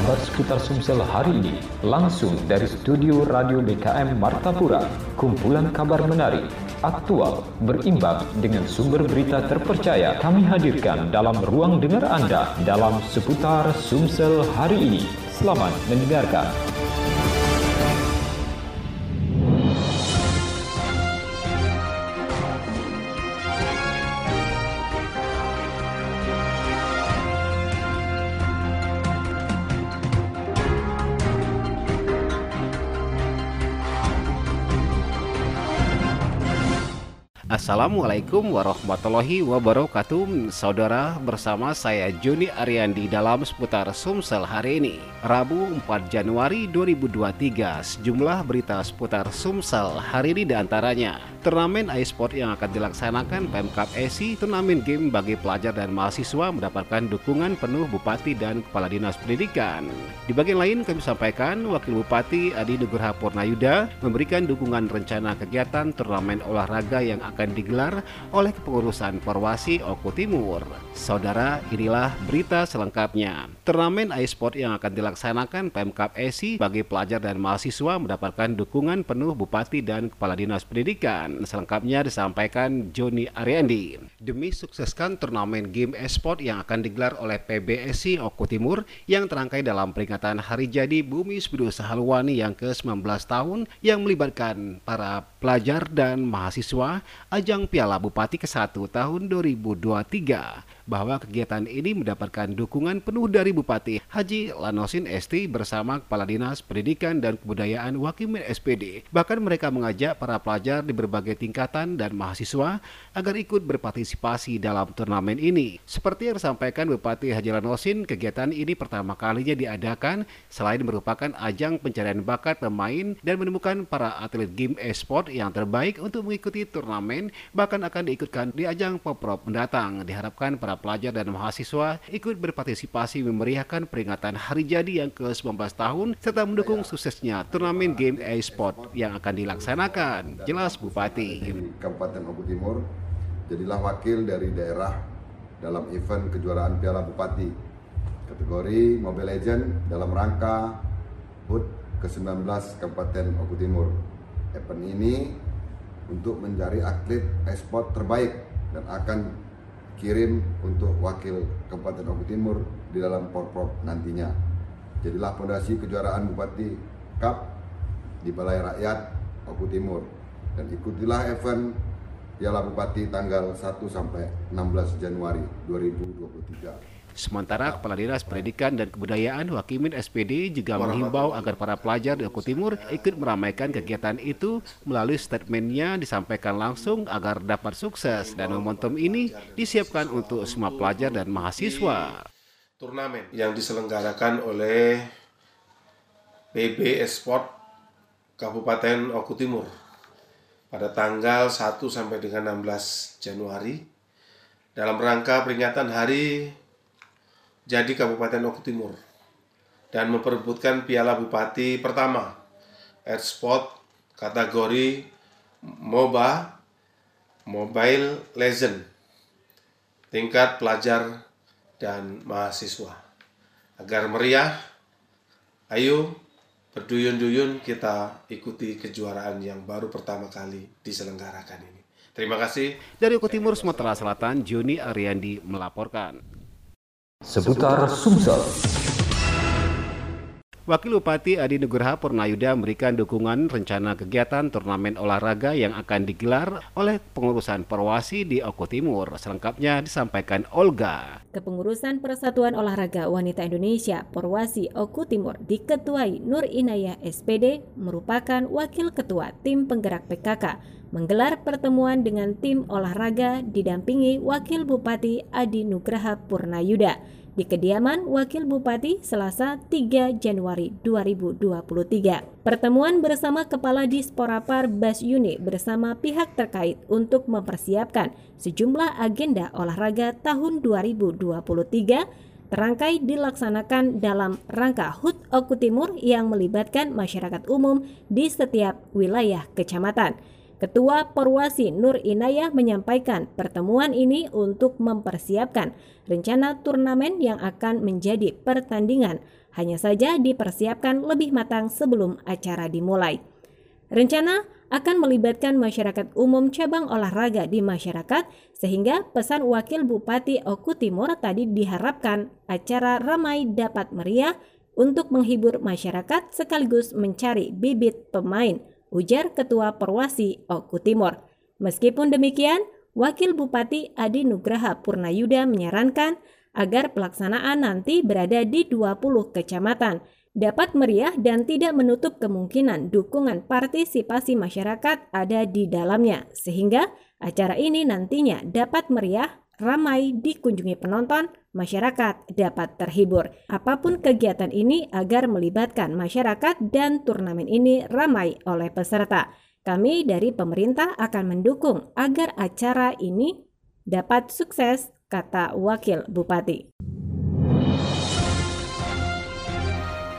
kabar seputar Sumsel hari ini langsung dari studio Radio BKM Martapura. Kumpulan kabar menarik, aktual, berimbang dengan sumber berita terpercaya kami hadirkan dalam ruang dengar Anda dalam seputar Sumsel hari ini. Selamat mendengarkan. Assalamualaikum warahmatullahi wabarakatuh. Saudara bersama saya Joni Ariandi dalam seputar Sumsel hari ini Rabu 4 Januari 2023 Sejumlah berita seputar Sumsel hari ini di antaranya Turnamen iSport yang akan dilaksanakan Pemkap ESI Turnamen game bagi pelajar dan mahasiswa mendapatkan dukungan penuh Bupati dan Kepala Dinas Pendidikan Di bagian lain kami sampaikan Wakil Bupati Adi Nugraha Purnayuda memberikan dukungan rencana kegiatan turnamen olahraga yang akan digelar oleh kepengurusan Perwasi Oku Timur. Saudara, inilah berita selengkapnya. Turnamen iSport yang akan dilaksanakan Pemkap ESI bagi pelajar dan mahasiswa mendapatkan dukungan penuh Bupati dan Kepala Dinas Pendidikan. Selengkapnya disampaikan Joni Ariandi. Demi sukseskan turnamen game e-sport yang akan digelar oleh PBSI Oku Timur yang terangkai dalam peringatan Hari Jadi Bumi Sebiru Sahalwani yang ke-19 tahun yang melibatkan para pelajar dan mahasiswa ajang Piala Bupati ke-1 tahun 2023 bahwa kegiatan ini mendapatkan dukungan penuh dari Bupati Haji Lanosin Esti bersama Kepala Dinas Pendidikan dan Kebudayaan Wakimin SPD. Bahkan mereka mengajak para pelajar di berbagai tingkatan dan mahasiswa agar ikut berpartisipasi dalam turnamen ini. Seperti yang disampaikan Bupati Haji Lanosin, kegiatan ini pertama kalinya diadakan selain merupakan ajang pencarian bakat pemain dan menemukan para atlet game e-sport yang terbaik untuk mengikuti turnamen, bahkan akan diikutkan di ajang Poprov mendatang. Diharapkan para pelajar dan mahasiswa ikut berpartisipasi memeriahkan peringatan hari jadi yang ke-19 tahun serta mendukung suksesnya turnamen game e-sport yang akan dilaksanakan. Jelas Bupati. Kabupaten Oku Timur jadilah wakil dari daerah dalam event kejuaraan Piala Bupati kategori Mobile Legend dalam rangka HUT ke-19 Kabupaten Oku Timur. Event ini untuk mencari atlet e-sport terbaik dan akan kirim untuk wakil Kabupaten Oku Timur di dalam Porprov nantinya. Jadilah fondasi kejuaraan Bupati Cup di Balai Rakyat Oku Timur dan ikutilah event Piala Bupati tanggal 1 sampai 16 Januari 2023. Sementara Kepala Dinas Pendidikan dan Kebudayaan Wakimin SPD juga menghimbau agar para pelajar di Oku Timur ikut meramaikan kegiatan itu melalui statementnya disampaikan langsung agar dapat sukses dan momentum ini disiapkan untuk semua pelajar dan mahasiswa. Turnamen yang diselenggarakan oleh PB Esport Kabupaten Oku Timur pada tanggal 1 sampai dengan 16 Januari dalam rangka peringatan Hari jadi Kabupaten Oku Timur dan memperebutkan Piala Bupati pertama Airsport kategori MOBA Mobile Legend tingkat pelajar dan mahasiswa. Agar meriah, ayo berduyun-duyun kita ikuti kejuaraan yang baru pertama kali diselenggarakan ini. Terima kasih. Dari Oku Timur, Sumatera Selatan, Joni Ariandi melaporkan. Seputar Sumsel. Wakil Bupati Adi Nugraha Purnayuda memberikan dukungan rencana kegiatan turnamen olahraga yang akan digelar oleh pengurusan Perwasi di Oku Timur. Selengkapnya disampaikan Olga. Kepengurusan Persatuan Olahraga Wanita Indonesia Perwasi Oku Timur diketuai Nur Inayah SPD merupakan wakil ketua tim penggerak PKK menggelar pertemuan dengan tim olahraga didampingi Wakil Bupati Adi Nugraha Purnayuda di kediaman Wakil Bupati Selasa 3 Januari 2023. Pertemuan bersama Kepala Disporapar Bas Yuni bersama pihak terkait untuk mempersiapkan sejumlah agenda olahraga tahun 2023 terangkai dilaksanakan dalam rangka HUT Oku Timur yang melibatkan masyarakat umum di setiap wilayah kecamatan. Ketua Perwasi Nur Inayah menyampaikan pertemuan ini untuk mempersiapkan rencana turnamen yang akan menjadi pertandingan, hanya saja dipersiapkan lebih matang sebelum acara dimulai. Rencana akan melibatkan masyarakat umum cabang olahraga di masyarakat sehingga pesan Wakil Bupati Oku Timur tadi diharapkan acara ramai dapat meriah untuk menghibur masyarakat sekaligus mencari bibit pemain ujar Ketua Perwasi Oku Timur. Meskipun demikian, Wakil Bupati Adi Nugraha Purnayuda menyarankan agar pelaksanaan nanti berada di 20 kecamatan, dapat meriah dan tidak menutup kemungkinan dukungan partisipasi masyarakat ada di dalamnya, sehingga acara ini nantinya dapat meriah ramai dikunjungi penonton, masyarakat dapat terhibur. Apa pun kegiatan ini agar melibatkan masyarakat dan turnamen ini ramai oleh peserta. Kami dari pemerintah akan mendukung agar acara ini dapat sukses, kata Wakil Bupati.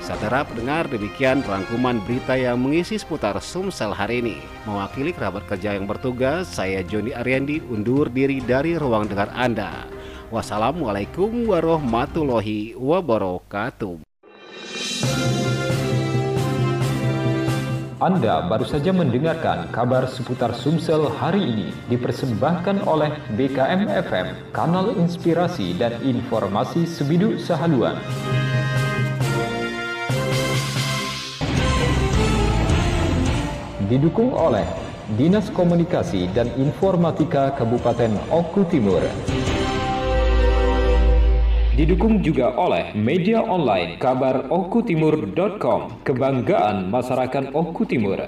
Saudara pendengar, demikian rangkuman berita yang mengisi seputar Sumsel hari ini. Mewakili kerabat kerja yang bertugas, saya Joni Ariandi undur diri dari ruang dengar Anda. Wassalamualaikum warahmatullahi wabarakatuh. Anda baru saja mendengarkan kabar seputar Sumsel hari ini dipersembahkan oleh BKM FM, kanal inspirasi dan informasi Sebiduk Sahaluan. Didukung oleh Dinas Komunikasi dan Informatika Kabupaten Oku Timur. Didukung juga oleh media online kabar okutimur.com, kebanggaan masyarakat Oku Timur.